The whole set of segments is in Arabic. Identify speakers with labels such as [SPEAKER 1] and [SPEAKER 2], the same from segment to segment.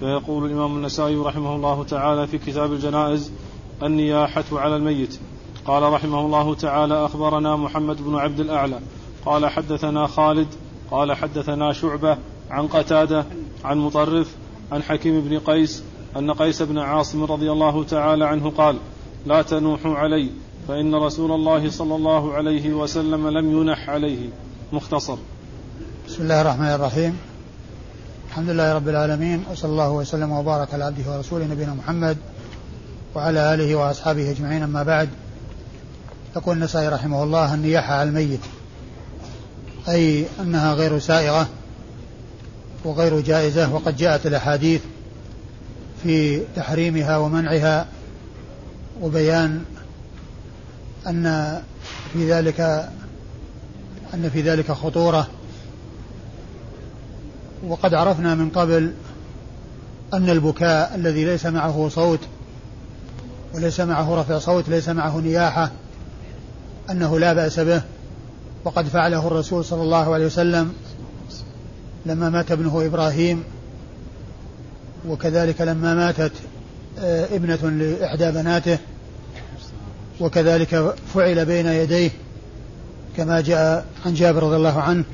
[SPEAKER 1] فيقول الإمام النسائي رحمه الله تعالى في كتاب الجنائز النياحة على الميت. قال رحمه الله تعالى أخبرنا محمد بن عبد الأعلى. قال حدثنا خالد. قال حدثنا شعبة عن قتادة عن مطرف عن حكيم بن قيس أن قيس بن عاصم رضي الله تعالى عنه قال لا تنوحوا علي فإن رسول الله صلى الله عليه وسلم لم ينح عليه. مختصر.
[SPEAKER 2] بسم الله الرحمن الرحيم. الحمد لله رب العالمين وصلى الله وسلم وبارك على عبده ورسوله نبينا محمد وعلى آله وأصحابه أجمعين أما بعد. يقول النسائي رحمه الله النياحة على الميت أي أنها غير سائغة وغير جائزة وقد جاءت الأحاديث في تحريمها ومنعها وبيان أن في ذلك أن في ذلك خطورة وقد عرفنا من قبل أن البكاء الذي ليس معه صوت وليس معه رفع صوت ليس معه نياحة أنه لا بأس به وقد فعله الرسول صلى الله عليه وسلم لما مات ابنه إبراهيم وكذلك لما ماتت آه، ابنة لإحدى بناته وكذلك فعل بين يديه كما جاء عن جابر رضي الله عنه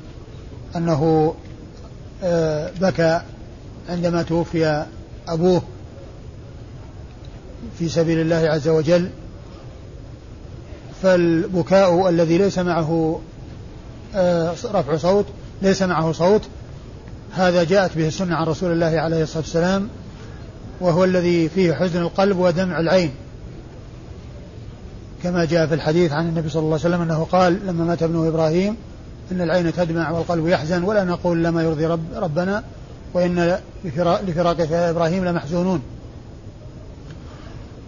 [SPEAKER 2] أنه بكى عندما توفي أبوه في سبيل الله عز وجل. فالبكاء الذي ليس معه آه، رفع صوت ليس معه صوت هذا جاءت به السنة عن رسول الله عليه الصلاة والسلام وهو الذي فيه حزن القلب ودمع العين. كما جاء في الحديث عن النبي صلى الله عليه وسلم أنه قال لما مات ابنه إبراهيم إن العين تدمع والقلب يحزن ولا نقول لما يرضي رب ربنا وإن لفراقك يا إبراهيم لمحزونون.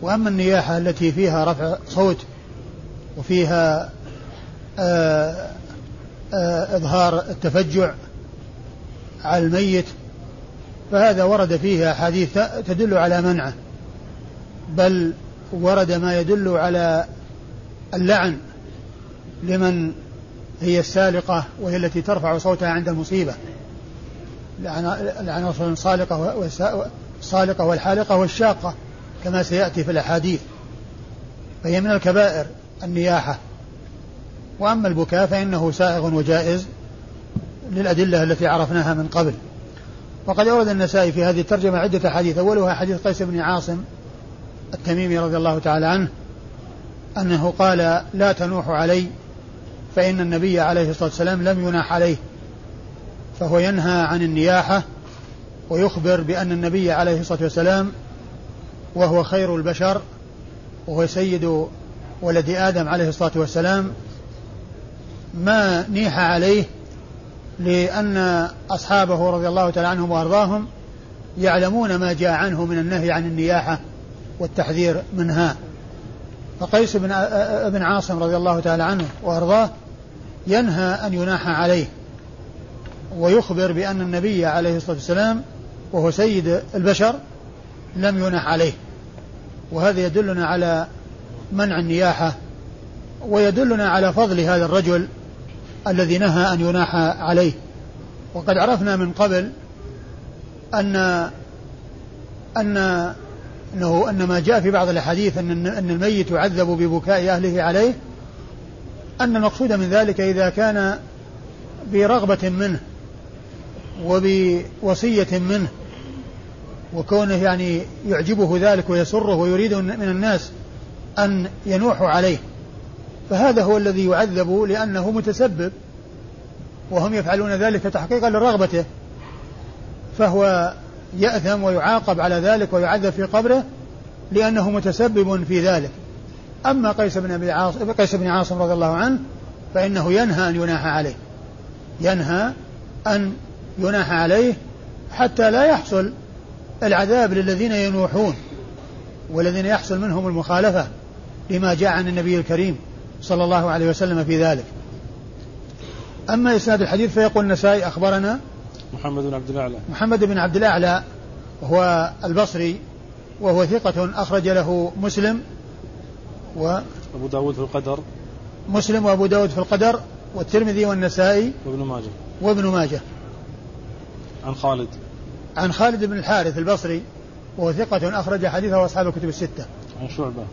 [SPEAKER 2] وأما النياحة التي فيها رفع صوت وفيها آآ آه، آآ آه، إظهار التفجع على الميت فهذا ورد فيه أحاديث تدل على منعه بل ورد ما يدل على اللعن لمن هي السالقة وهي التي ترفع صوتها عند المصيبة. لعن رسول صالقة والصالقة والحالقة والشاقة كما سيأتي في الأحاديث. فهي من الكبائر النياحة. وأما البكاء فإنه سائغ وجائز للأدلة التي عرفناها من قبل. وقد أورد النسائي في هذه الترجمة عدة أحاديث. أولها حديث قيس بن عاصم التميمي رضي الله تعالى عنه أنه قال لا تنوح علي فإن النبي عليه الصلاة والسلام لم يناح عليه فهو ينهى عن النياحة ويخبر بأن النبي عليه الصلاة والسلام وهو خير البشر وهو سيد ولد آدم عليه الصلاة والسلام ما نيح عليه لأن أصحابه رضي الله تعالى عنهم وأرضاهم يعلمون ما جاء عنه من النهي عن النياحة والتحذير منها. فقيس بن عاصم رضي الله تعالى عنه وأرضاه ينهى أن يناح عليه ويخبر بأن النبي عليه الصلاة والسلام وهو سيد البشر لم ينح عليه. وهذا يدلنا على منع النياحة ويدلنا على فضل هذا الرجل الذي نهى أن يناح عليه. وقد عرفنا من قبل أن أن أنه أن ما جاء في بعض الأحاديث أن أن الميت يعذب ببكاء أهله عليه أن المقصود من ذلك إذا كان برغبة منه وبوصية منه وكونه يعني يعجبه ذلك ويسره ويريد من الناس أن ينوحوا عليه فهذا هو الذي يعذب لأنه متسبب وهم يفعلون ذلك تحقيقا لرغبته فهو يأثم ويعاقب على ذلك ويعذب في قبره لأنه متسبب في ذلك. أما قيس بن أبي عاصم قيس بن عاصم رضي الله عنه فإنه ينهى أن يناح عليه. ينهى أن يناح عليه حتى لا يحصل العذاب للذين ينوحون والذين يحصل منهم المخالفة لما جاء عن النبي الكريم صلى الله عليه وسلم في ذلك. أما إسناد الحديث فيقول النسائي أخبرنا
[SPEAKER 1] محمد بن عبد الأعلى.
[SPEAKER 2] محمد بن عبد الأعلى هو البصري وهو ثقة أخرج له مسلم
[SPEAKER 1] و أبو داود في القدر.
[SPEAKER 2] مسلم وأبو داود في القدر والترمذي والنسائي
[SPEAKER 1] وابن ماجه.
[SPEAKER 2] وابن ماجه.
[SPEAKER 1] عن خالد.
[SPEAKER 2] عن خالد بن الحارث البصري وهو ثقة أخرج حديثه أصحاب الكتب الستة.
[SPEAKER 1] عن شعبة.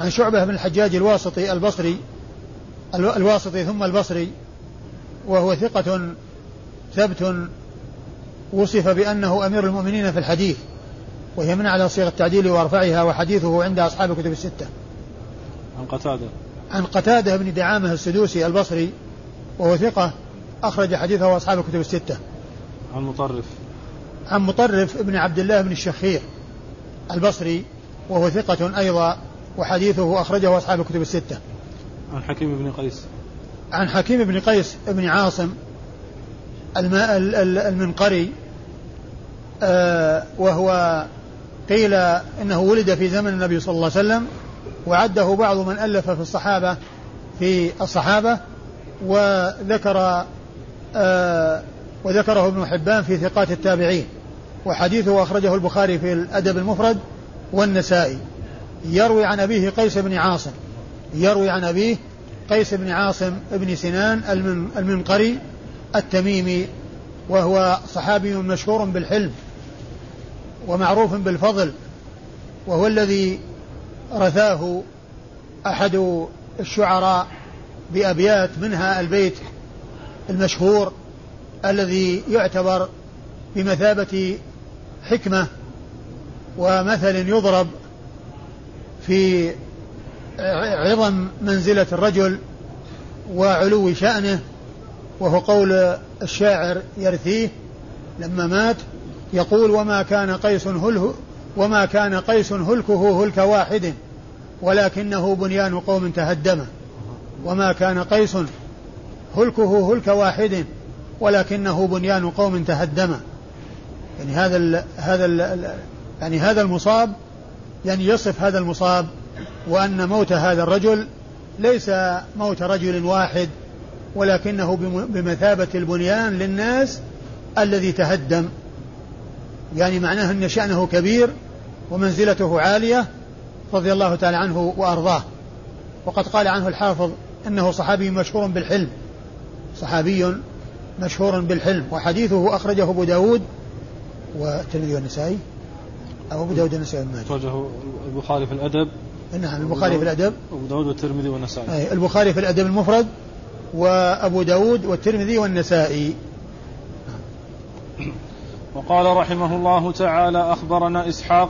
[SPEAKER 2] عن شعبة بن الحجاج الواسطي البصري الواسطي ثم البصري وهو ثقة ثبت وصف بأنه أمير المؤمنين في الحديث وهي من على صيغ التعديل وأرفعها وحديثه عند أصحاب الكتب الستة.
[SPEAKER 1] عن قتادة.
[SPEAKER 2] عن قتادة بن دعامة السدوسي البصري وهو ثقة أخرج حديثه أصحاب الكتب الستة.
[SPEAKER 1] عن مطرف.
[SPEAKER 2] عن مطرف بن عبد الله بن الشخير البصري وهو ثقة أيضا وحديثه أخرجه أصحاب الكتب الستة.
[SPEAKER 1] عن حكيم بن قيس.
[SPEAKER 2] عن حكيم بن قيس بن عاصم الماء المنقري آه وهو قيل إنه ولد في زمن النبي صلى الله عليه وسلم وعده بعض من ألف في الصحابة في الصحابة وذكر آه وذكره ابن حبان في ثقات التابعين وحديثه أخرجه البخاري في الأدب المفرد والنسائي. يروي عن أبيه قيس بن عاصم يروي عن أبيه قيس بن عاصم بن سنان المنقري التميمي وهو صحابي مشهور بالحلم ومعروف بالفضل وهو الذي رثاه أحد الشعراء بأبيات منها البيت المشهور الذي يعتبر بمثابة حكمة ومثل يضرب في عظم منزلة الرجل وعلو شأنه وهو قول الشاعر يرثيه لما مات يقول وما كان قيس هله وما كان قيس هلكه هلك واحد ولكنه بنيان قوم تهدم. وما كان قيس هلكه هلك واحد ولكنه بنيان قوم تهدم. يعني هذا ال هذا ال يعني هذا المصاب يعني يصف هذا المصاب وأن موت هذا الرجل ليس موت رجل واحد ولكنه بمثابة البنيان للناس الذي تهدم. يعني معناه أن شأنه كبير ومنزلته عالية رضي الله تعالى عنه وأرضاه. وقد قال عنه الحافظ أنه صحابي مشهور بالحلم. صحابي مشهور بالحلم. وحديثه أخرجه أبو داود والترمذي والنسائي أو أبو داود والنسائي
[SPEAKER 1] أخرجه البخاري في الأدب.
[SPEAKER 2] نعم البخاري في الأدب.
[SPEAKER 1] أبو داود والترمذي والنسائي.
[SPEAKER 2] البخاري في الأدب المفرد وأبو داود والترمذي والنسائي.
[SPEAKER 1] وقال رحمه الله تعالى أخبرنا إسحاق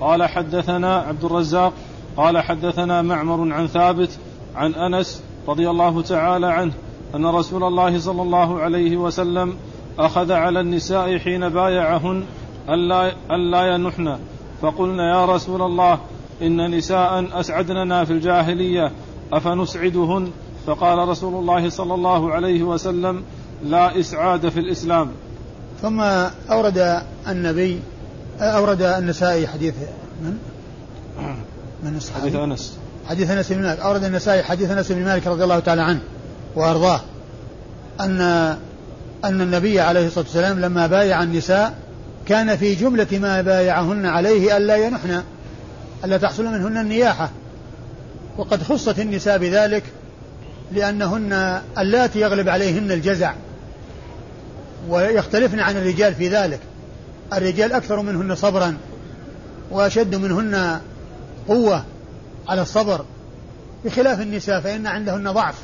[SPEAKER 1] قال حدثنا عبد الرزاق قال حدثنا معمر عن ثابت عن أنس رضي الله تعالى عنه أن رسول الله صلى الله عليه وسلم أخذ على النساء حين بايعهن ألا, ألا ينحن. فقلنا يا رسول الله إن نساء أسعدننا في الجاهلية أفنسعدهن؟ فقال رسول الله صلى الله عليه وسلم لا إسعاد في الإسلام.
[SPEAKER 2] ثم أورد النبي أورد النسائي حديث من؟
[SPEAKER 1] من الصحابي؟ حديث أنس.
[SPEAKER 2] حديث أنس بن مالك. أورد النسائي حديث أنس بن مالك رضي الله تعالى عنه وأرضاه. أن أن النبي عليه الصلاة والسلام لما بايع النساء كان في جملة ما بايعهن عليه ألا ينحن ألا تحصل منهن النياحة. وقد خصت النساء بذلك لأنهن اللاتي يغلب عليهن الجزع. ويختلفن عن الرجال في ذلك. الرجال أكثر منهن صبرا وأشد منهن قوة على الصبر. بخلاف النساء فإن عندهن ضعف.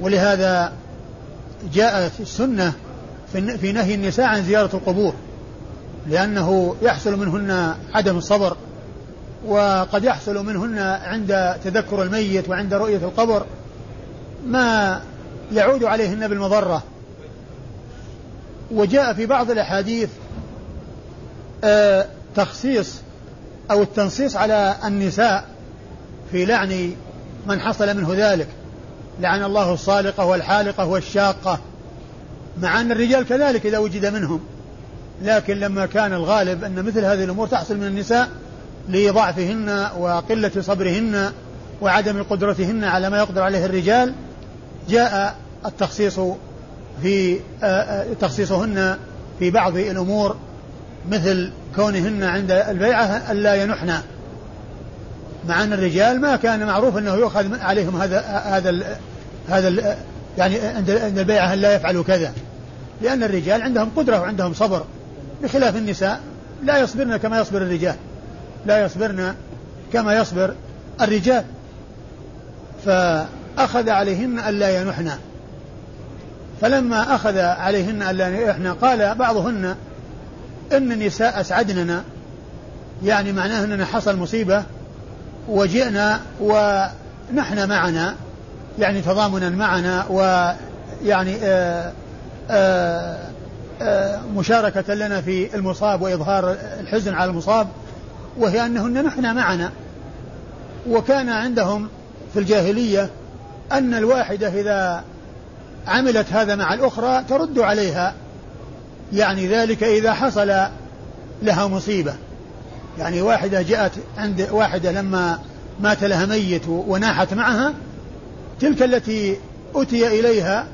[SPEAKER 2] ولهذا جاءت السنة في نهي النساء عن زيارة القبور لأنه يحصل منهن عدم الصبر وقد يحصل منهن عند تذكر الميت وعند رؤية القبر ما يعود عليهن بالمضرة. وجاء في بعض الأحاديث آه تخصيص أو التنصيص على النساء في لعن من حصل منه ذلك لعن الله الصالقة والحالقة والشاقة مع أن الرجال كذلك إذا وجد منهم. لكن لما كان الغالب أن مثل هذه الأمور تحصل من النساء لضعفهن وقلة صبرهن وعدم قدرتهن على ما يقدر عليه الرجال جاء التخصيص في آه، آه، تخصيصهن في بعض الأمور مثل كونهن عند البيعة ألا ينحن. مع أن الرجال ما كان معروف أنه يؤخذ عليهم هذا هذا هذا يعني عند البيعة أن لا يفعلوا كذا. لأن الرجال عندهم قدرة وعندهم صبر. بخلاف النساء لا يصبرن كما يصبر الرجال. لا يصبرن كما يصبر الرجال. فأخذ عليهن ألا ينحن. فلما أخذ عليهن ألا ينحن قال بعضهن إن النساء أسعدننا يعني معناه أننا حصل مصيبة وجئنا ونحن معنا يعني تضامنا معنا ويعني آآ آآ آآ مشاركة لنا في المصاب وإظهار الحزن على المصاب وهي أنهن نحن معنا. وكان عندهم في الجاهلية أن الواحدة إذا عملت هذا مع الأخرى ترد عليها. يعني ذلك إذا حصل لها مصيبة. يعني واحدة جاءت عند واحدة لما مات لها ميت وناحت معها تلك التي أتي إليها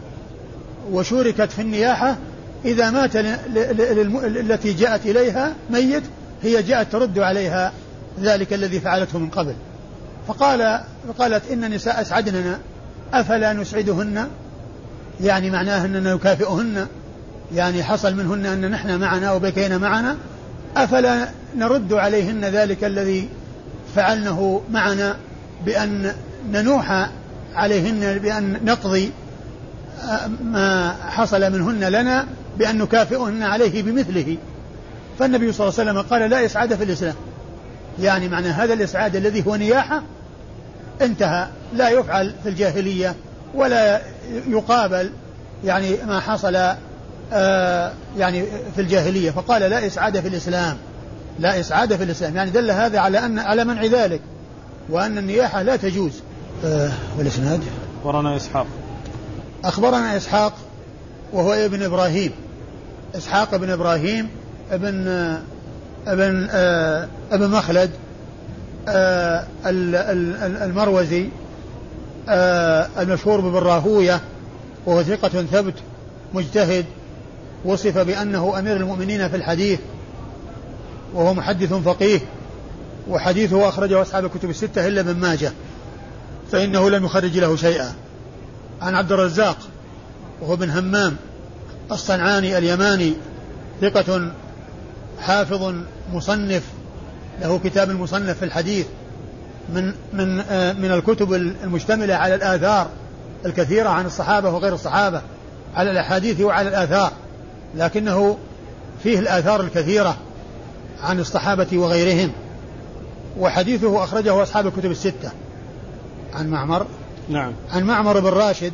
[SPEAKER 2] وشوركت في النياحة إذا مات التي جاءت إليها ميت هي جاءت ترد عليها ذلك الذي فعلته من قبل. فقال قالت إن النساء أسعدننا أفلا نسعدهن؟ يعني معناه أننا نكافئهن يعني حصل منهن أن نحن معنا وبكينا معنا أفلا نرد عليهن ذلك الذي فعلنه معنا بأن ننوح عليهن بأن نقضي ما حصل منهن لنا بأن نكافئهن عليه بمثله. فالنبي صلى الله عليه وسلم قال لا إسعاد في الإسلام. يعني معنى هذا الإسعاد الذي هو نياحة انتهى لا يفعل في الجاهلية ولا يقابل يعني ما حصل آه يعني في الجاهلية. فقال لا إسعاد في الإسلام لا إسعاد في الإسلام. يعني دل هذا على أن على منع ذلك وأن النياحة لا تجوز. آه والإسناد؟
[SPEAKER 1] أخبرنا إسحاق.
[SPEAKER 2] أخبرنا إسحاق وهو ابن إبراهيم. إسحاق بن إبراهيم ابن ابن آه ابن مخلد آه المروزي. المشهور بابن راهوية وهو ثقة ثبت مجتهد وصف بأنه أمير المؤمنين في الحديث وهو محدث فقيه وحديثه أخرجه أصحاب الكتب الستة إلا ابن ماجه فإنه لم يخرج له شيئا. عن عبد الرزاق وهو ابن همام الصنعاني اليماني ثقة حافظ مصنف له كتاب المصنف في الحديث. من من آه من الكتب المشتملة على الآثار الكثيرة عن الصحابة وغير الصحابة على الأحاديث وعلى الآثار لكنه فيه الآثار الكثيرة عن الصحابة وغيرهم. وحديثه أخرجه أصحاب الكتب الستة. عن معمر.
[SPEAKER 1] نعم.
[SPEAKER 2] عن معمر بن راشد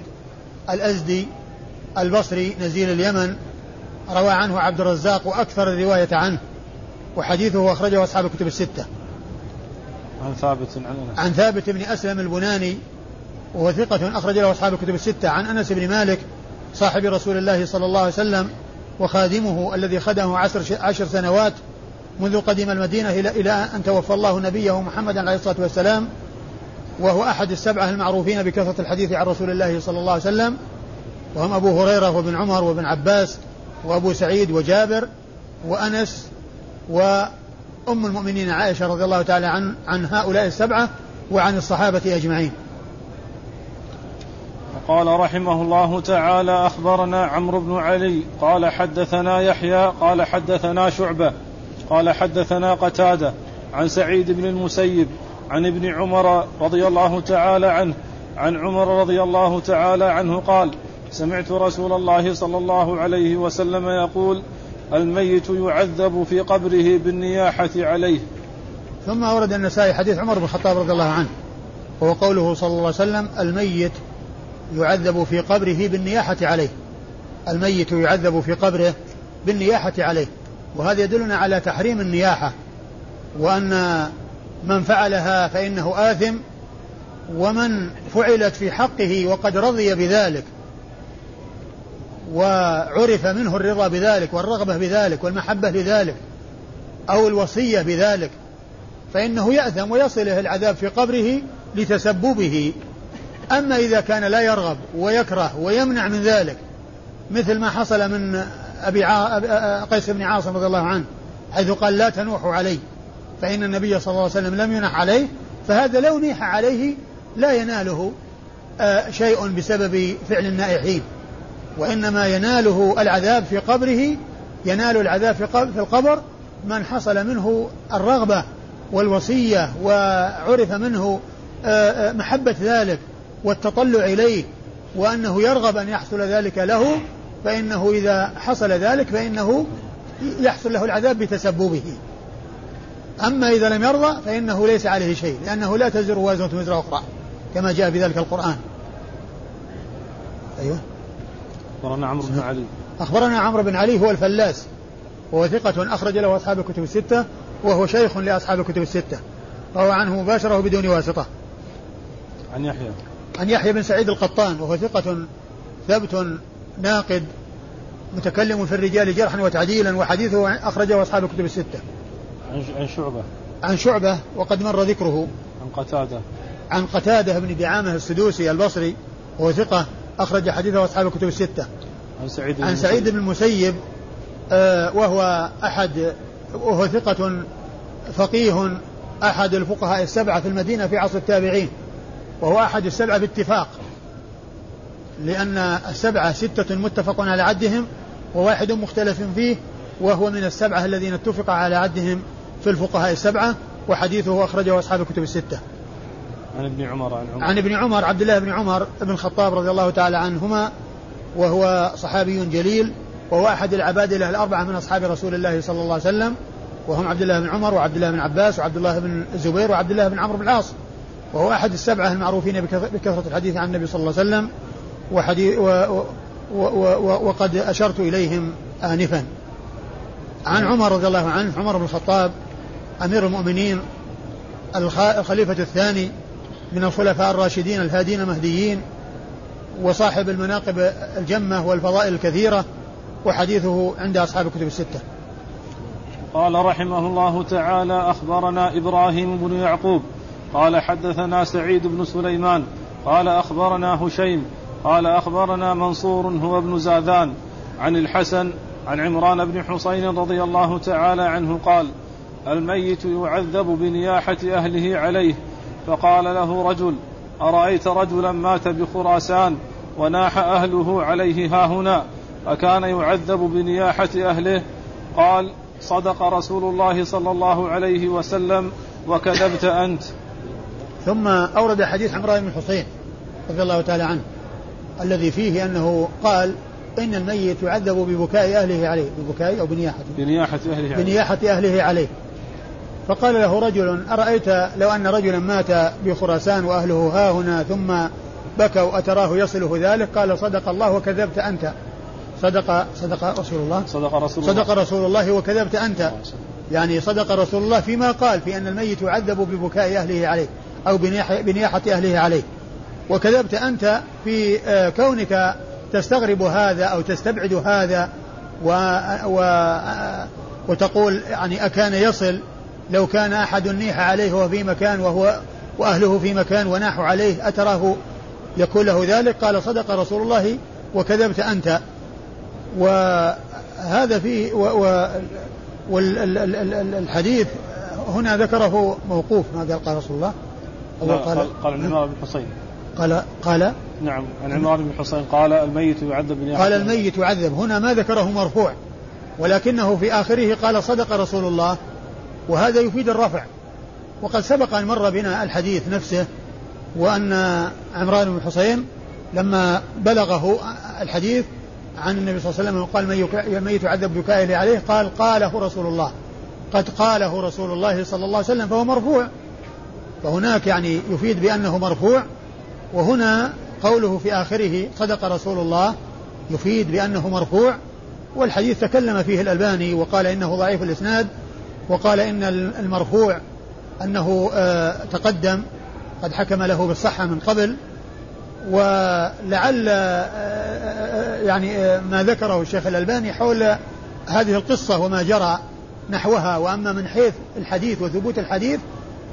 [SPEAKER 2] الأزدي البصري نزيل اليمن روى عنه عبد الرزاق وأكثر الرواية عنه. وحديثه أخرجه أصحاب الكتب الستة.
[SPEAKER 1] عن ثابت عن
[SPEAKER 2] أنس. عن ثابت بن أسلم البناني وهو ثقة أخرج له أصحاب الكتب الستة عن أنس بن مالك صاحب رسول الله صلى الله عليه وسلم وخادمه الذي خدمه عشر, عشر سنوات منذ قدم المدينة إلى إلى أن توفى الله نبيه محمدا عليه الصلاة والسلام وهو أحد السبعة المعروفين بكثرة الحديث عن رسول الله صلى الله عليه وسلم وهم أبو هريرة وابن عمر وابن عباس وأبو سعيد وجابر وأنس وأم المؤمنين عائشة رضي الله تعالى عن عن هؤلاء السبعة وعن الصحابة أجمعين.
[SPEAKER 1] قال رحمه الله تعالى أخبرنا عمرو بن علي قال حدثنا يحيى قال حدثنا شعبة قال حدثنا قتادة عن سعيد بن المسيب عن ابن عمر رضي الله تعالى عنه عن عمر رضي الله تعالى عنه قال سمعت رسول الله صلى الله عليه وسلم يقول الميت يعذب في قبره بالنياحة عليه.
[SPEAKER 2] ثم أورد النسائي حديث عمر بن الخطاب رضي الله عنه وهو قوله صلى الله عليه وسلم الميت يعذب في قبره بالنياحة عليه. الميت يعذب في قبره بالنياحة عليه. وهذا يدلنا على تحريم النياحة وأن من فعلها فإنه آثم ومن فعلت في حقه وقد رضي بذلك. وعرف منه الرضا بذلك والرغبة بذلك والمحبة لذلك أو الوصية بذلك فإنه يأثم ويصله العذاب في قبره لتسببه. أما إذا كان لا يرغب ويكره ويمنع من ذلك مثل ما حصل من أبي قيس بن عاصم رضي الله عنه حيث قال لا تنوحوا علي فإن النبي صلى الله عليه وسلم لم ينح عليه فهذا لو نيح عليه لا يناله آه، شيء بسبب فعل النائحين. وإنما يناله العذاب في قبره ينال العذاب في القبر من حصل منه الرغبة والوصية وعرف منه محبة ذلك والتطلع إليه وأنه يرغب أن يحصل ذلك له فإنه إذا حصل ذلك فإنه يحصل له العذاب بتسببه. أما إذا لم يرضى فإنه ليس عليه شيء لأنه لا تزر وازنة وزر أخرى كما جاء في ذلك القرآن. أيوه.
[SPEAKER 1] أخبرنا عمرو بن علي.
[SPEAKER 2] أخبرنا عمرو بن علي هو الفلاس. وهو ثقة أخرج له أصحاب الكتب الستة وهو شيخ لأصحاب الكتب الستة. فهو عنه مباشرة بدون واسطة.
[SPEAKER 1] عن يحيى.
[SPEAKER 2] عن يحيى بن سعيد القطان وهو ثقة ثبت ناقد متكلم في الرجال جرحا وتعديلا وحديثه أخرجه أصحاب الكتب الستة.
[SPEAKER 1] عن شعبة.
[SPEAKER 2] عن شعبة وقد مر ذكره.
[SPEAKER 1] عن قتادة.
[SPEAKER 2] عن قتادة بن دعامة السدوسي البصري وهو ثقة أخرج حديثه أصحاب الكتب الستة.
[SPEAKER 1] عن سعيد
[SPEAKER 2] عن سعيد بن المسيب آه وهو أحد وهو ثقة فقيه أحد الفقهاء السبعة في المدينة في عصر التابعين وهو أحد السبعة باتفاق لأن السبعة ستة متفق على عدهم وواحد مختلف فيه وهو من السبعة الذين اتفق على عدهم في الفقهاء السبعة وحديثه أخرجه أصحاب الكتب الستة.
[SPEAKER 1] عن ابن عمر عن عمر.
[SPEAKER 2] عن ابن عمر عبد الله بن عمر بن الخطاب رضي الله تعالى عنهما وهو صحابي جليل وهو أحد العبادلة الأربعة من أصحاب رسول الله صلى الله عليه وسلم. وهم عبد الله بن عمر وعبد الله بن عباس وعبد الله بن الزبير وعبد الله بن عمرو بن العاص. وهو أحد السبعة المعروفين بكثرة الحديث عن النبي صلى الله عليه وسلم. وحديث و و و وقد أشرت إليهم آنفا. عن عمر رضي الله عنه عمر بن الخطاب أمير المؤمنين الخليفة الثاني من الخلفاء الراشدين الهادين المهديين وصاحب المناقب الجمة والفضائل الكثيرة وحديثه عند أصحاب الكتب الستة.
[SPEAKER 1] قال رحمه الله تعالى أخبرنا إبراهيم بن يعقوب. قال حدثنا سعيد بن سليمان. قال أخبرنا هشيم. قال أخبرنا منصور هو ابن زاذان. عن الحسن عن عمران بن حسين رضي الله تعالى عنه قال الميت يعذب بنياحة أهله عليه فقال له رجل أرأيت رجلا مات بخراسان وناح أهله عليه ها هنا أكان يعذب بنياحة أهله؟ قال صدق رسول الله صلى الله عليه وسلم وكذبت أنت.
[SPEAKER 2] ثم أورد حديث عمران بن حسين رضي الله تعالى عنه الذي فيه أنه قال إن الميت يعذب ببكاء أهله عليه ببكاء أو بنياحة.
[SPEAKER 1] بنياحة أهله
[SPEAKER 2] عليه. بنياحة أهله عليه. فقال له رجل أرأيت لو أن رجلا مات بخراسان وأهله ها هنا ثم بكوا أتراه يصله ذلك؟ قال صدق الله وكذبت أنت. صدق صدق رسول الله.
[SPEAKER 1] صدق رسول
[SPEAKER 2] الله. صدق رسول الله وكذبت أنت. يعني صدق رسول الله فيما قال في أن الميت يعذب ببكاء أهله عليه أو بنياحة أهله عليه. وكذبت أنت في آه، كونك تستغرب هذا أو تستبعد هذا و, و وتقول يعني أكان يصل لو كان أحد نيح عليه وهو في مكان وهو وأهله في مكان وناحوا عليه أتراه يكون له ذلك؟ قال صدق رسول الله وكذبت أنت. وهذا في والحديث هنا ذكره موقوف ما قال قال رسول الله؟
[SPEAKER 1] أو قال قال عن عمران بن حسين
[SPEAKER 2] قال قال؟
[SPEAKER 1] نعم عن عمران بن حسين قال الميت يعذب بنياحة
[SPEAKER 2] قال الميت يعذب. هنا ما ذكره مرفوع ولكنه في آخره قال صدق رسول الله. وهذا يفيد الرفع. وقد سبق أن مر بنا الحديث نفسه وأن عمران بن حسين لما بلغه الحديث عن النبي صلى الله عليه وسلم قال من يتعذب بكائه عليه قال قاله رسول الله. قد قاله رسول الله صلى الله عليه وسلم فهو مرفوع. فهناك يعني يفيد بأنه مرفوع. وهنا قوله في آخره صدق رسول الله يفيد بأنه مرفوع. والحديث تكلم فيه الألباني وقال إنه ضعيف الإسناد. وقال إن المرفوع أنه آه، تقدم قد حكم له بالصحة من قبل ولعل آه، آه، يعني ما ذكره الشيخ الألباني حول هذه القصة وما جرى نحوها. وأما من حيث الحديث وثبوت الحديث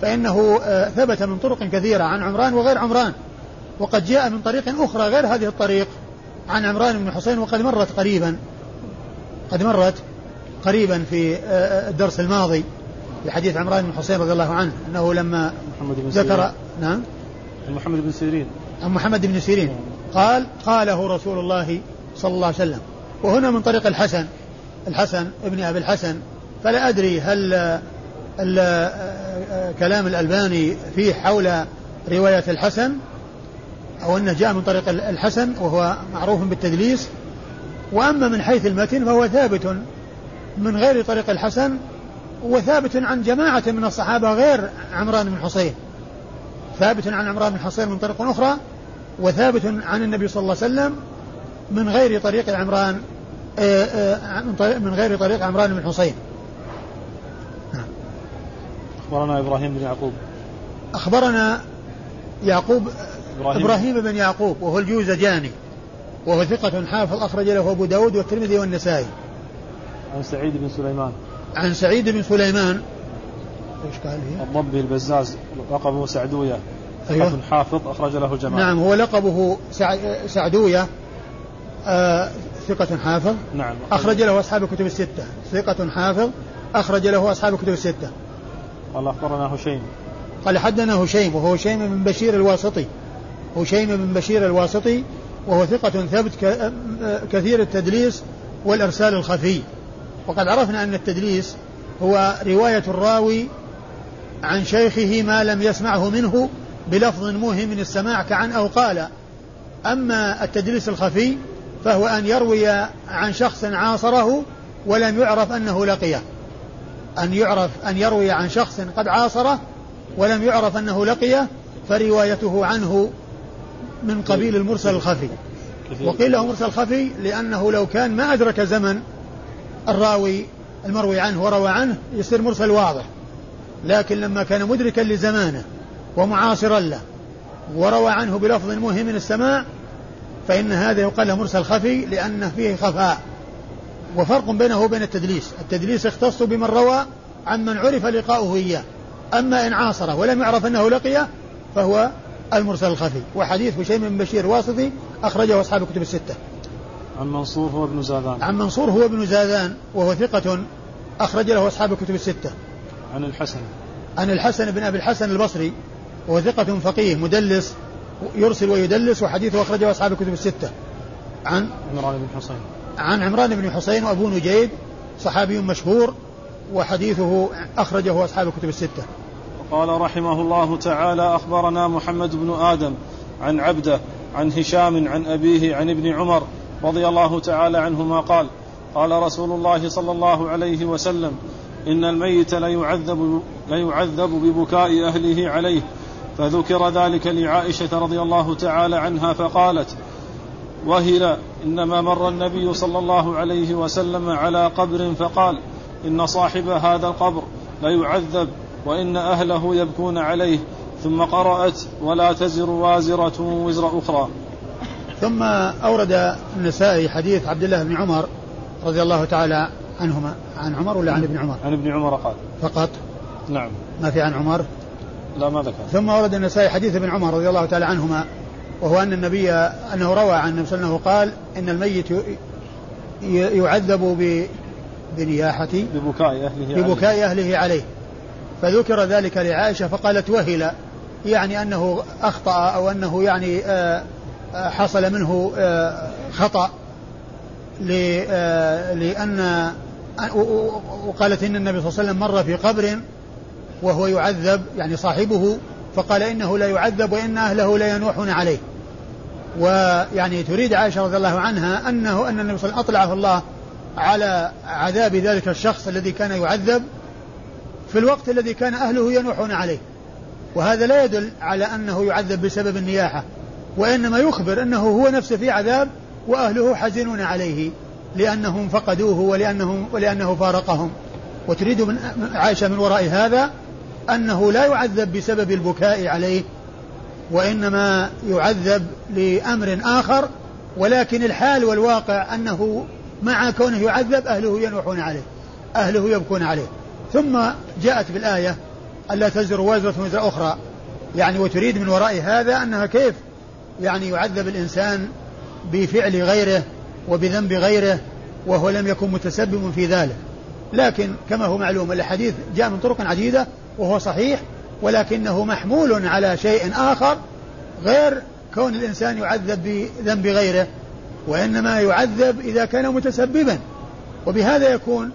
[SPEAKER 2] فإنه ثبت من طرق كثيرة عن عمران وغير عمران. وقد جاء من طريق أخرى غير هذه الطريق عن عمران بن حسين وقد مرت قريبا قد مرت. قريبا في آه، آه، الدرس الماضي في حديث عمران بن حسين رضي الله عنه أنه لما محمد بن ذكر سيرين. نعم.
[SPEAKER 1] محمد بن سيرين.
[SPEAKER 2] عن محمد بن سيرين. قال قاله رسول الله صلى الله عليه وسلم وهنا من طريق الحسن الحسن ابن أبي الحسن فلا أدري هل ال كلام الألباني فيه حول رواية الحسن أو أنه جاء من طريق الحسن وهو معروف بالتدليس. وأما من حيث المتن فهو ثابت من غير طريق الحسن وثابت عن جماعة من الصحابة غير عمران بن حصين. ثابت عن عمران بن حصين من طريق أخرى وثابت عن النبي صلى الله عليه وسلم من غير طريق عمران آه، آه، من غير طريق عمران بن حصين.
[SPEAKER 1] أخبرنا إبراهيم بن يعقوب.
[SPEAKER 2] أخبرنا يعقوب إبراهيم, إبراهيم بن يعقوب وهو الجوزجاني وهو ثقة حافظ أخرج له أبو داود والترمذي والنسائي.
[SPEAKER 1] عن سعيد بن سليمان.
[SPEAKER 2] عن سعيد بن سليمان.
[SPEAKER 1] إيش قال هي؟ الضبي البزاز لقبه سعدوية. أيوه؟ ثقة حافظ أخرج له جماعة.
[SPEAKER 2] نعم هو لقبه سعدوية. آه ثقة حافظ.
[SPEAKER 1] نعم.
[SPEAKER 2] أخرج له أصحاب الكتب الستة. ثقة حافظ. أخرج له أصحاب الكتب الستة.
[SPEAKER 1] قال أخبرنا هشيم.
[SPEAKER 2] قال حدنا هشيم وهو هشيم بن بشير الواسطي. هشيم بن بشير الواسطي وهو ثقة ثبت كثير التدليس والإرسال الخفي. وقد عرفنا أن التدليس هو رواية الراوي عن شيخه ما لم يسمعه منه بلفظ موهم من السماع كعن أو قال. أما التدليس الخفي فهو أن يروي عن شخص عاصره ولم يعرف أنه لقيه. أن يعرف أن يروي عن شخص قد عاصره ولم يعرف أنه لقيه فروايته عنه من قبيل المرسل الخفي. وقيل له مرسل خفي لأنه لو كان ما أدرك زمن الراوي المروي عنه وروى عنه يصير مرسل واضح. لكن لما كان مدركا لزمانه ومعاصرا له وروى عنه بلفظ مهم من السماع فإن هذا يقال له مرسل خفي لأنه فيه خفاء. وفرق بينه وبين التدليس. التدليس يختص بمن روى عمن عرف لقاؤه إياه. أما إن عاصره ولم يعرف أنه لقيه فهو المرسل الخفي. وحديث هشيم بن بشير واسطي أخرجه أصحاب الكتب الستة.
[SPEAKER 1] عن منصور هو ابن زاذان.
[SPEAKER 2] عن منصور هو ابن زاذان وهو ثقة أخرج له أصحاب الكتب الستة.
[SPEAKER 1] عن الحسن.
[SPEAKER 2] عن الحسن بن أبي الحسن البصري وهو ثقة فقيه مدلس يرسل ويدلس وحديثه أخرجه أصحاب الكتب الستة. عن
[SPEAKER 1] عمران بن حسين
[SPEAKER 2] عن عمران بن حسين وأبو نجيد صحابي مشهور وحديثه أخرجه أصحاب الكتب الستة.
[SPEAKER 1] قال رحمه الله تعالى أخبرنا محمد بن آدم عن عبده عن هشام عن أبيه عن ابن عمر رضي الله تعالى عنهما قال قال رسول الله صلى الله عليه وسلم إن الميت ليعذب, ليعذب ببكاء أهله عليه. فذكر ذلك لعائشة رضي الله تعالى عنها فقالت وهل إنما مر النبي صلى الله عليه وسلم على قبر فقال إن صاحب هذا القبر ليعذب وإن أهله يبكون عليه. ثم قرأت ولا تزر وازرة وزر أخرى.
[SPEAKER 2] ثم أورد النسائي حديث عبد الله بن عمر رضي الله تعالى عنهما عن عمر ولا عن ابن عمر؟
[SPEAKER 1] عن ابن عمر قال
[SPEAKER 2] فقط
[SPEAKER 1] نعم
[SPEAKER 2] ما في عن عمر؟
[SPEAKER 1] لا ما ذكر
[SPEAKER 2] ثم ورد النسائي حديث ابن عمر رضي الله تعالى عنهما وهو أن النبي أنه روى عن النبي صلى الله عليه وسلم قال إن الميت يعذب بنياحة
[SPEAKER 1] ببكاء أهله
[SPEAKER 2] ببكاء عليه. أهله عليه فذكر ذلك لعائشة فقالت وهل يعني أنه أخطأ أو أنه يعني آه، حصل منه آه، خطأ لأن وقالت إن النبي صلى الله عليه وسلم مر في قبر وهو يعذب يعني صاحبه فقال إنه لا يعذب وإن أهله لا ينوحون عليه. ويعني تريد عائشة رضي الله عنها أنه أن النبي صلى الله عليه وسلم أطلعه الله على عذاب ذلك الشخص الذي كان يعذب في الوقت الذي كان أهله ينوحون عليه. وهذا لا يدل على أنه يعذب بسبب النياحة. وإنما يخبر أنه هو نفسه في عذاب وأهله حزنون عليه لأنهم فقدوه ولأنه, ولأنه فارقهم. وتريد من عائشة من وراء هذا أنه لا يعذب بسبب البكاء عليه وإنما يعذب لأمر آخر ولكن الحال والواقع أنه مع كونه يعذب أهله ينوحون عليه أهله يبكون عليه. ثم جاءت بالآية ألا تزر وازرة وزر أخرى. يعني وتريد من وراء هذا أنها كيف؟ يعني يعذب الإنسان بفعل غيره وبذنب غيره وهو لم يكن متسبب في ذلك. لكن كما هو معلوم الحديث جاء من طرق عديدة وهو صحيح ولكنه محمول على شيء آخر غير كون الإنسان يعذب بذنب غيره وإنما يعذب إذا كان متسببا. وبهذا يكون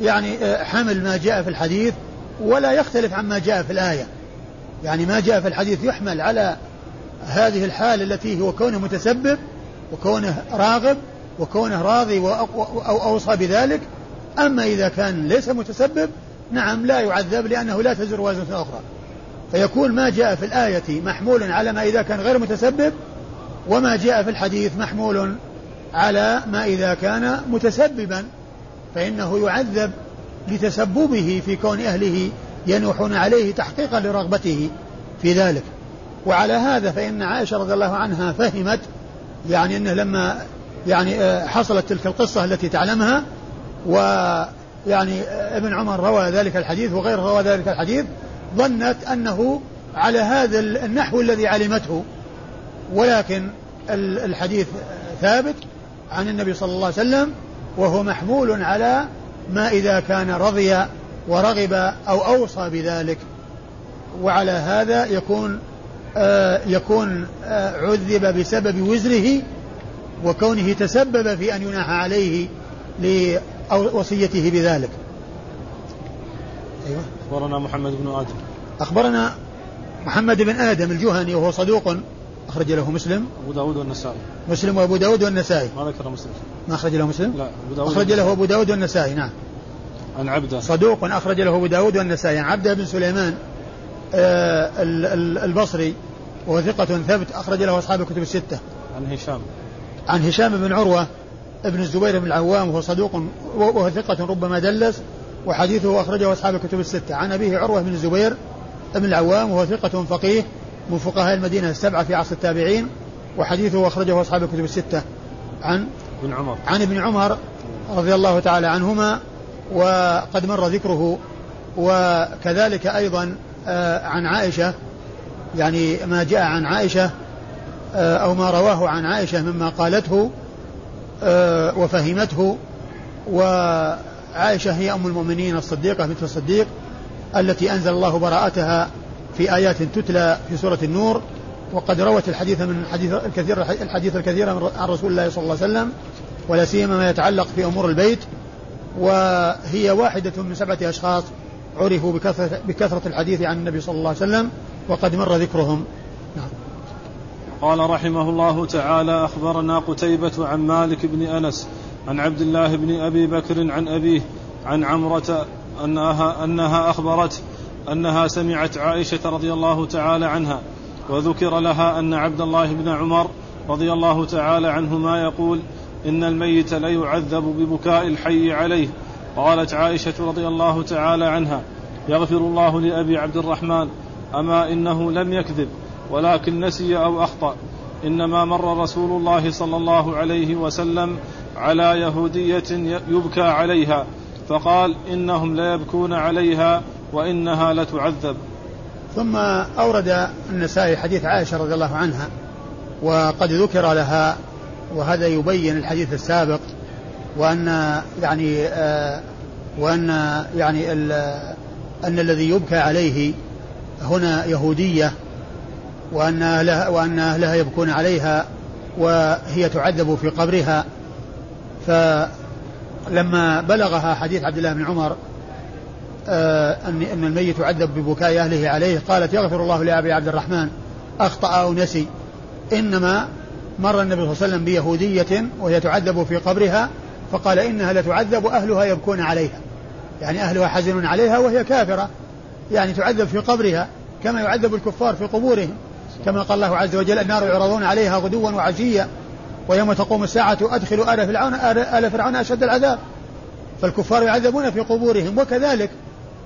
[SPEAKER 2] يعني آه، حمل ما جاء في الحديث ولا يختلف عما جاء في الآية. يعني ما جاء في الحديث يحمل على هذه الحال التي هو كونه متسبب وكونه راغب وكونه راضي أو أوصى بذلك. أما إذا كان ليس متسبب نعم لا يعذب لأنه لا تزر وازنة أخرى. فيكون ما جاء في الآية محمول على ما إذا كان غير متسبب وما جاء في الحديث محمول على ما إذا كان متسببا. فإنه يعذب لتسببه في كون أهله ينوحون عليه تحقيقا لرغبته في ذلك. وعلى هذا فإن عائشة رضي الله عنها فهمت يعني أنه لما يعني آه، حصلت تلك القصة التي تعلمها ويعني آه، ابن عمر روى ذلك الحديث وغيره روى ذلك الحديث ظنت أنه على هذا النحو الذي علمته. ولكن الحديث ثابت عن النبي صلى الله عليه وسلم وهو محمول على ما إذا كان رضي ورغب أو أوصى بذلك. وعلى هذا يكون يكون آه عذب بسبب وزره وكونه تسبب في أن يناح عليه لوصيته بذلك.
[SPEAKER 1] أيوة. أخبرنا محمد بن آدم.
[SPEAKER 2] أخبرنا محمد بن آدم الجهني وهو صدوق أخرج له مسلم.
[SPEAKER 1] أبو داود والنسائي.
[SPEAKER 2] مسلم وأبو داود والنسائي.
[SPEAKER 1] ما ذكر مسلم.
[SPEAKER 2] ما أخرج له مسلم؟
[SPEAKER 1] لا
[SPEAKER 2] أبو داود أخرج له أبو داود والنسائي نعم.
[SPEAKER 1] عن عبده.
[SPEAKER 2] صدوق أخرج له أبو داود والنسائي. عن عبده بن سليمان. آه البصري وهو ثقة ثبت أخرج له أصحاب الكتب الستة.
[SPEAKER 1] عن هشام.
[SPEAKER 2] عن هشام بن عروة ابن الزبير بن العوام وهو صدوق وهو ثقة ربما دلس وحديثه أخرجه أصحاب الكتب الستة. عن أبيه عروة بن الزبير بن العوام وهو ثقة فقيه من فقهاء المدينة السبعة في عصر التابعين وحديثه أخرجه أصحاب الكتب الستة. عن
[SPEAKER 1] ابن عمر.
[SPEAKER 2] عن ابن عمر رضي الله تعالى عنهما وقد مر ذكره وكذلك أيضا آه، عن عائشة يعني ما جاء عن عائشة آه، أو ما رواه عن عائشة مما قالته آه، وفهمته. وعائشة هي أم المؤمنين الصديقة بنت الصديق التي أنزل الله براءتها في آيات تتلى في سورة النور. وقد روت الحديث من الحديث الكثير الحديث الكثير عن رسول الله صلى الله عليه وسلم ولا سيما ما يتعلق في أمور البيت. وهي واحدة من سبعة أشخاص. عرفوا بكثرة, بكثرة الحديث عن النبي صلى الله عليه وسلم وقد مر ذكرهم. نعم.
[SPEAKER 1] قال رحمه الله تعالى أخبرنا قتيبة عن مالك بن أنس عن عبد الله بن أبي بكر عن أبيه عن عمرة أنها, أنها أخبرته أنها سمعت عائشة رضي الله تعالى عنها وذكر لها أن عبد الله بن عمر رضي الله تعالى عنهما يقول إن الميت ليعذب ببكاء الحي عليه قالت عائشة رضي الله تعالى عنها يغفر الله لأبي عبد الرحمن أما إنه لم يكذب ولكن نسي أو أخطأ. إنما مر رسول الله صلى الله عليه وسلم على يهودية يبكى عليها فقال إنهم ليبكون عليها وإنها لتعذب.
[SPEAKER 2] ثم أورد النسائي حديث عائشة رضي الله عنها وقد ذكر لها وهذا يبين الحديث السابق وأن يعني آه وأن يعني أن الذي يبكى عليه هنا يهودية وأن أهلها, وأن أهلها يبكون عليها وهي تعذب في قبرها. فلما بلغها حديث عبد الله بن عمر آه أن أن الميت يعذب ببكاء أهله عليه قالت يغفر الله لأبي عبد الرحمن أخطأ أو نسي. إنما مر النبي صلى الله عليه وسلم بيهودية وهي تعذب في قبرها فقال إنها لتعذب وأهلها يبكون عليها. يعني أهلها حزن عليها وهي كافرة. يعني تعذب في قبرها كما يعذب الكفار في قبورهم. كما قال الله عز وجل النار يعرضون عليها غدوا وعشيا ويوم تقوم الساعة أدخلوا آل فرعون آل فرعون أشد العذاب. فالكفار يعذبون في قبورهم. وكذلك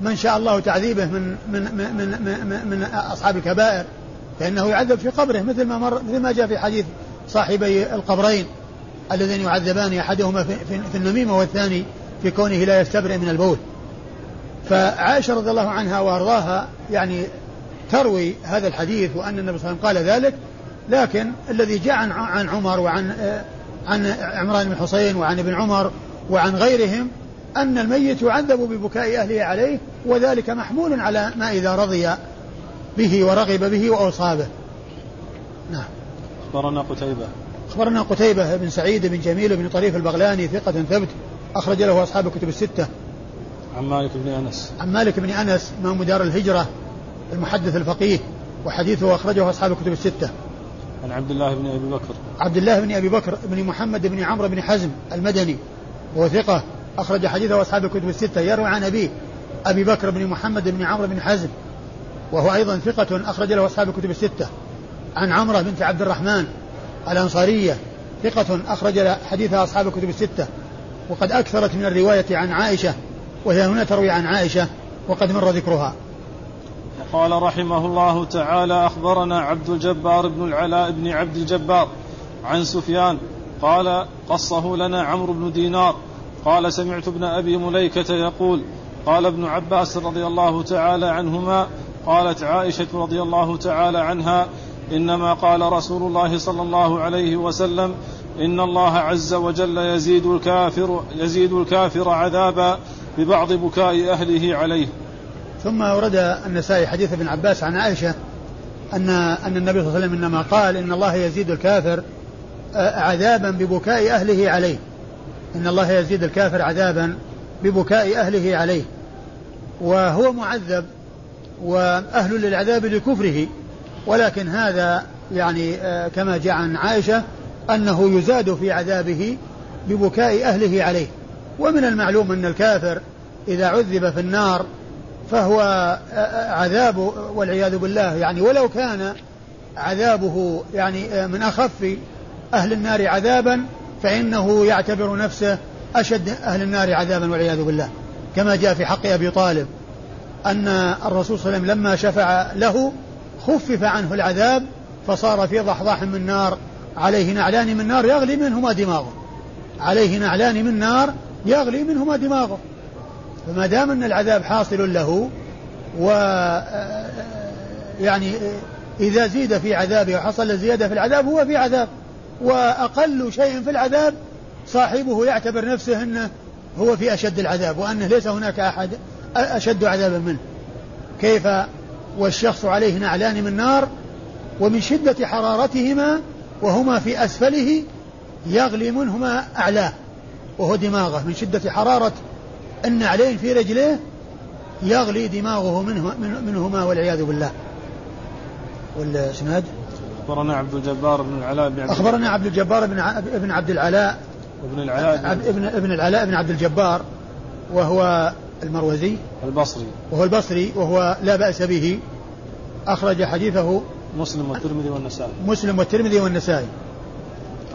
[SPEAKER 2] من شاء الله تعذيبه من من من من, من, أصحاب الكبائر فإنه يعذب في قبره مثل ما مر مثل ما جاء في حديث صاحبي القبرين. اللذين يعذبان أحدهما في, في, النميمة والثاني في كونه لا يستبرئ من البول. فعائشة رضي الله عنها وأرضاها يعني تروي هذا الحديث وأن النبي صلى الله عليه وسلم قال ذلك لكن الذي جاء عن عن عمر وعن عن عمران بن حسين وعن ابن عمر وعن غيرهم أن الميت يعذب ببكاء أهله عليه وذلك محمول على ما إذا رضي به ورغب به وأوصى به.
[SPEAKER 1] نعم. أخبرنا قتيبة.
[SPEAKER 2] أخبرنا قتيبة بن سعيد بن جميل بن طريف البغلاني ثقة ثبت أخرج له أصحاب الكتب الستة.
[SPEAKER 1] عن مالك بن أنس.
[SPEAKER 2] عن مالك بن أنس إمام دار الهجرة المحدث الفقيه وحديثه أخرجه أصحاب الكتب الستة.
[SPEAKER 1] عن عبد الله بن أبي بكر.
[SPEAKER 2] عبد الله بن أبي بكر بن محمد بن عمرو بن حزم المدني وهو ثقة أخرج حديثه أصحاب الكتب الستة. يروي عن أبيه أبي بكر بن محمد بن عمرو بن حزم وهو أيضا ثقة أخرج له أصحاب الكتب الستة. عن عمرة بنت عبد الرحمن الأنصارية ثقة أخرج حديثها أصحاب الكتب الستة وقد أكثرت من الرواية عن عائشة وهي هنا تروي عن عائشة وقد مر ذكرها.
[SPEAKER 1] قال رحمه الله تعالى أخبرنا عبد الجبار بن العلاء بن عبد الجبار عن سفيان قال قصه لنا عمرو بن دينار. قال سمعت ابن أبي مليكة يقول قال ابن عباس رضي الله تعالى عنهما قالت عائشة رضي الله تعالى عنها إنما قال رسول الله صلى الله عليه وسلم إن الله عز وجل يزيد الكافر يزيد الكافر عذابا ببعض بكاء أهله عليه.
[SPEAKER 2] ثم ورد النسائي حديث ابن عباس عن عائشة أن أن النبي صلى الله عليه وسلم إنما قال إن الله يزيد الكافر آه، عذابا ببكاء أهله عليه. إن الله يزيد الكافر عذابا ببكاء أهله عليه. وهو معذب وأهل للعذاب لكفره. ولكن هذا يعني آه، كما جاء عن عائشة أنه يزاد في عذابه ببكاء أهله عليه. ومن المعلوم أن الكافر إذا عذب في النار فهو عذاب والعياذ بالله. يعني ولو كان عذابه يعني من أخف أهل النار عذابا فإنه يعتبر نفسه أشد أهل النار عذابا والعياذ بالله. كما جاء في حق أبي طالب أن الرسول صلى الله عليه وسلم لما شفع له خفف عنه العذاب فصار في ضحضاح من نار عليه نعلان من نار يغلي منهما دماغه. عليه نعلان من نار يغلي منهما دماغه. فما دام أن العذاب حاصل له و يعني إذا زيد في عذابه وحصل زيادة في العذاب هو في عذاب. وأقل شيء في العذاب صاحبه يعتبر نفسه أنه هو في أشد العذاب وأنه ليس هناك أحد أشد عذابا منه. كيف والشخص عليه نعلان من نار ومن شدة حرارتهما وهما في أسفله يغلي منهما أعلاه وهو دماغه. من شدة حرارة النعلين في رجليه يغلي دماغه منه منهما والعياذ بالله. والإسناد؟
[SPEAKER 1] أخبرنا عبد الجبار بن العلاء بن
[SPEAKER 2] عبد أخبرنا عبد الجبار بن بن عبد العلاء.
[SPEAKER 1] ابن العلاء.
[SPEAKER 2] ابن ابن العلاء بن عبد الجبار وهو المروزي
[SPEAKER 1] البصري.
[SPEAKER 2] وهو البصري وهو لا بأس به. أخرج حديثه
[SPEAKER 1] مسلم والترمذي والنسائي.
[SPEAKER 2] مسلم والترمذي والنسائي.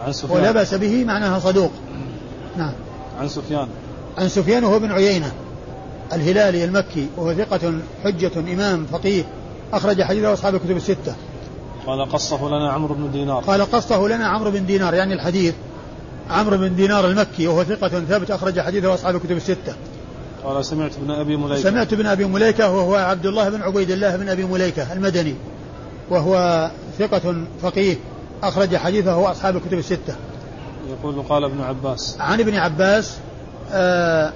[SPEAKER 1] عن سفيان.
[SPEAKER 2] ولا بأس به معناها صدوق. نعم.
[SPEAKER 1] عن سفيان.
[SPEAKER 2] عن سفيان وهو بن عيينة الهلالي المكي وهو ثقة حجة إمام فقيه. أخرج حديثه أصحاب الكتب الستة.
[SPEAKER 1] قال قصه لنا عمرو بن دينار.
[SPEAKER 2] قال قصه لنا عمرو بن دينار يعني الحديث. عمرو بن دينار المكي وهو ثقة ثابت أخرج حديثه أصحاب الكتب الستة.
[SPEAKER 1] قال سمعت ابن أبي مليكة.
[SPEAKER 2] سمعت ابن أبي مليكة وهو عبد الله بن عبيد الله بن أبي مليكة المدني وهو ثقة فقيه أخرج حديثه أصحاب الكتب الستة.
[SPEAKER 1] يقول قال ابن عباس.
[SPEAKER 2] عن ابن عباس آه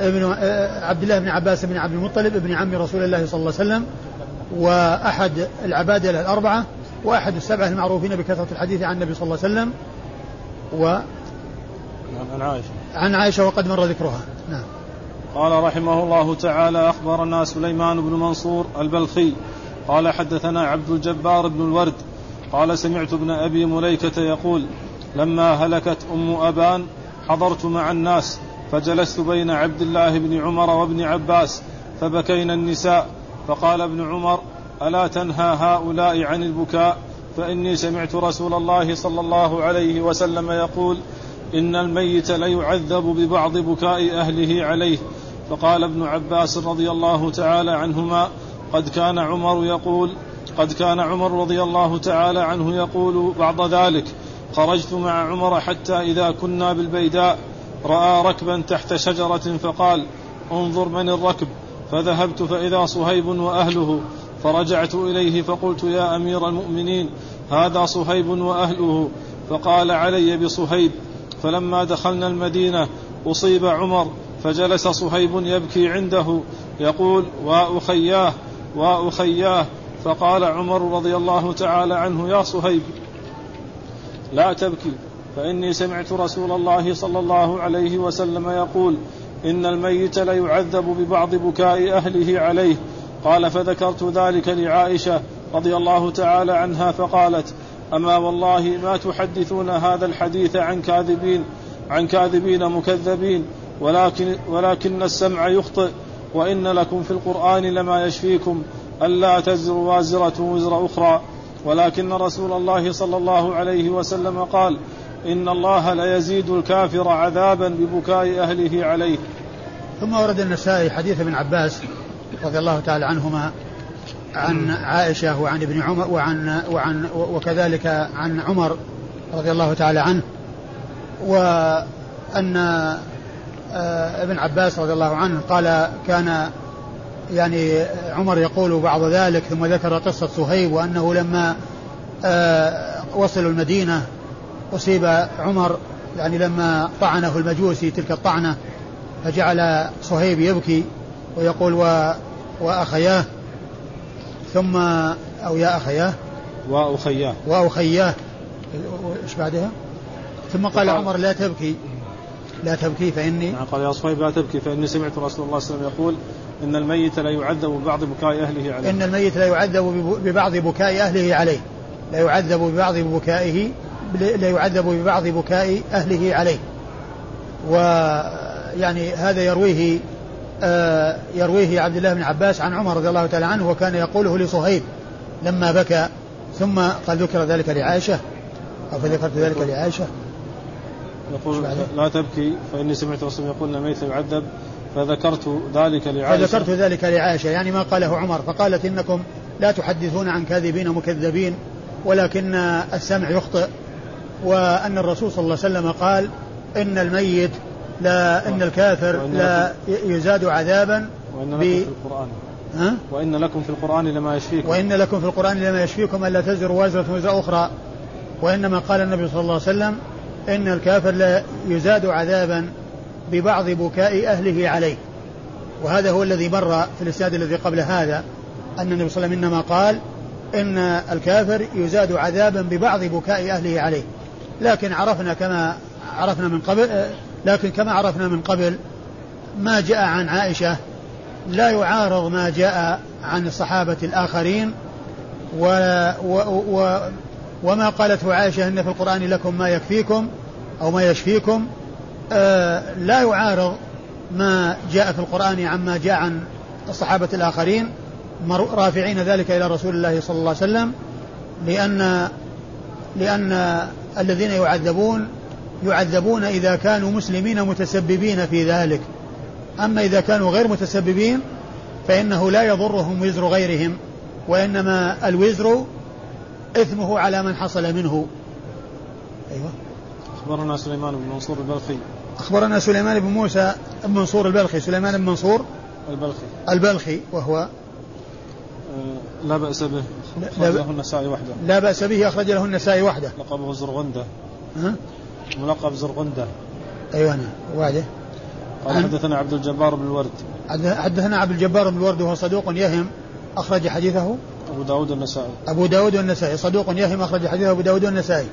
[SPEAKER 2] ابن آه عبد الله بن عباس بن عبد المطلب ابن عم رسول الله صلى الله عليه وسلم وأحد العبادة الأربعة وأحد السبعة المعروفين بكثرة الحديث عن النبي صلى الله عليه وسلم و
[SPEAKER 1] عن عائشة.
[SPEAKER 2] عن عائشة وقد مر ذكرها. نعم.
[SPEAKER 1] قال رحمه الله تعالى أخبرنا سليمان بن منصور البلخي قال حدثنا عبد الجبار بن الورد قال سمعت ابن أبي مليكة يقول لما هلكت أم أبان حضرت مع الناس فجلست بين عبد الله بن عمر وابن عباس فبكينا النساء فقال ابن عمر ألا تنهى هؤلاء عن البكاء؟ فإني سمعت رسول الله صلى الله عليه وسلم يقول إن الميت ليعذب ببعض بكاء أهله عليه فقال ابن عباس رضي الله تعالى عنهما قد كان عمر يقول قد كان عمر رضي الله تعالى عنه يقول بعض ذلك خرجت مع عمر حتى إذا كنا بالبيداء رأى ركبا تحت شجرة فقال انظر من الركب فذهبت فإذا صهيب وأهله فرجعت إليه فقلت يا أمير المؤمنين هذا صهيب وأهله فقال علي بصهيب فلما دخلنا المدينة أصيب عمر فجلس صهيب يبكي عنده يقول واخياه واخياه فقال عمر رضي الله تعالى عنه يا صهيب لا تبكي فإني سمعت رسول الله صلى الله عليه وسلم يقول إن الميت ليعذب ببعض بكاء أهله عليه. قال فذكرت ذلك لعائشة رضي الله تعالى عنها فقالت أما والله ما تحدثون هذا الحديث عن كاذبين عن كاذبين مكذبين ولكن ولكن السمع يخطئ وإن لكم في القرآن لما يشفيكم ألا تزر وازرة وزر أخرى. ولكن رسول الله صلى الله عليه وسلم قال إن الله ليزيد الكافر عذابا ببكاء أهله عليه.
[SPEAKER 2] ثم ورد النسائي حديث ابن عباس رضي الله تعالى عنهما عن عائشة وعن ابن عمر وعن وعن وكذلك عن عمر رضي الله تعالى عنه وأن ابن عباس رضي الله عنه قال كان يعني عمر يقول بعض ذلك ثم ذكر قصة صهيب وأنه لما آه، وصلوا المدينة أصيب عمر يعني لما طعنه المجوسي تلك الطعنة فجعل صهيب يبكي ويقول و وأخياه ثم أو يا أخياه
[SPEAKER 1] وأخياه.
[SPEAKER 2] وأخياه إيش بعدها؟ ثم قال عمر لا تبكي. لا تبكي فإني
[SPEAKER 1] نعم قال يا صهيب لا تبكي فإني سمعت رسول الله صلى الله عليه وسلم يقول إن الميت لا يعذب ببعض بكاء أهله عليه.
[SPEAKER 2] إن الميت لا يعذب ببعض بكاء أهله عليه. لا يعذب ببعض بكائه لا يعذب ببعض بكاء أهله عليه. ويعني هذا يرويه آه يرويه عبد الله بن عباس عن عمر رضي الله تعالى عنه وكان يقوله لصهيب لما بكى ثم قال ذكر ذلك لعائشة أو فذكرت ذلك لعائشة.
[SPEAKER 1] يقول لا تبكي فإني سمعت رسول يقول إن الميت يعذب فذكرت ذلك لعائشة.
[SPEAKER 2] فذكرت ذلك لعائشة يعني ما قاله عمر فقالت إنكم لا تحدثون عن كاذبين مكذبين ولكن السمع يخطئ وأن الرسول صلى الله عليه وسلم قال إن الميت لا إن الكافر لا يزاد عذابا
[SPEAKER 1] وإن لكم في القرآن. ها؟ وإن لكم في القرآن لما يشفيكم.
[SPEAKER 2] وإن لكم في القرآن لما يشفيكم ألا تزر وازرة وزر أخرى. وإنما قال النبي صلى الله عليه وسلم إن الكافر لا يزاد عذابا ببعض بكاء أهله عليه. وهذا هو الذي مر في الإسناد الذي قبل هذا أن النبي صلى الله عليه وسلم إنما قال إن الكافر يزاد عذابا ببعض بكاء أهله عليه. لكن عرفنا كما عرفنا من قبل لكن كما عرفنا من قبل ما جاء عن عائشة لا يعارض ما جاء عن الصحابة الآخرين و و و وما قالته عائشة إن في القرآن لكم ما يكفيكم أو ما يشفيكم آه لا يعارض ما جاء في القرآن عما جاء عن الصحابة الآخرين رافعين ذلك إلى رسول الله صلى الله عليه وسلم لأن لأن الذين يعذبون يعذبون إذا كانوا مسلمين متسببين في ذلك. أما إذا كانوا غير متسببين فإنه لا يضرهم وزر غيرهم وإنما الوزر إثمه على من حصل منه.
[SPEAKER 1] أيوة. أخبرنا سليمان بن منصور البلخي.
[SPEAKER 2] أخبرنا سليمان بن موسى بن منصور البلخي. سليمان بن منصور
[SPEAKER 1] البلخي.
[SPEAKER 2] البلخي وهو
[SPEAKER 1] آه، لا بأس به. أخرج له النسائي وحده.
[SPEAKER 2] لا بأس به أخرج له النسائي وحده.
[SPEAKER 1] لقبه زرغندة. ها؟ ملقب زرغندة.
[SPEAKER 2] أيوة نعم وبعده
[SPEAKER 1] قال حدثنا عبد الجبار بن الورد.
[SPEAKER 2] حدثنا عبد الجبار بن الورد وهو صدوق يهم. أخرج حديثه.
[SPEAKER 1] أبو داود النسائي
[SPEAKER 2] أبو داود والنسائي. صدوق يهم أخرج حديثه أبو داود والنسائي.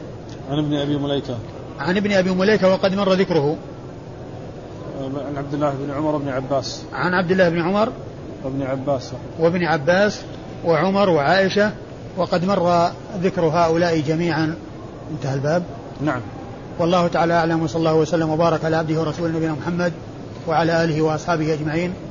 [SPEAKER 1] عن ابن أبي مليكة.
[SPEAKER 2] عن ابن أبي مليكة وقد مر ذكره.
[SPEAKER 1] عن عبد الله بن عمر بن عباس.
[SPEAKER 2] عن عبد الله بن عمر
[SPEAKER 1] وابن عباس.
[SPEAKER 2] وابن عباس وعمر وعائشة. وقد مر ذكر هؤلاء جميعا. انتهى الباب.
[SPEAKER 1] نعم.
[SPEAKER 2] والله تعالى أعلم وصلى الله وسلم وبارك على عبده ورسوله نبينا محمد وعلى آله وأصحابه أجمعين.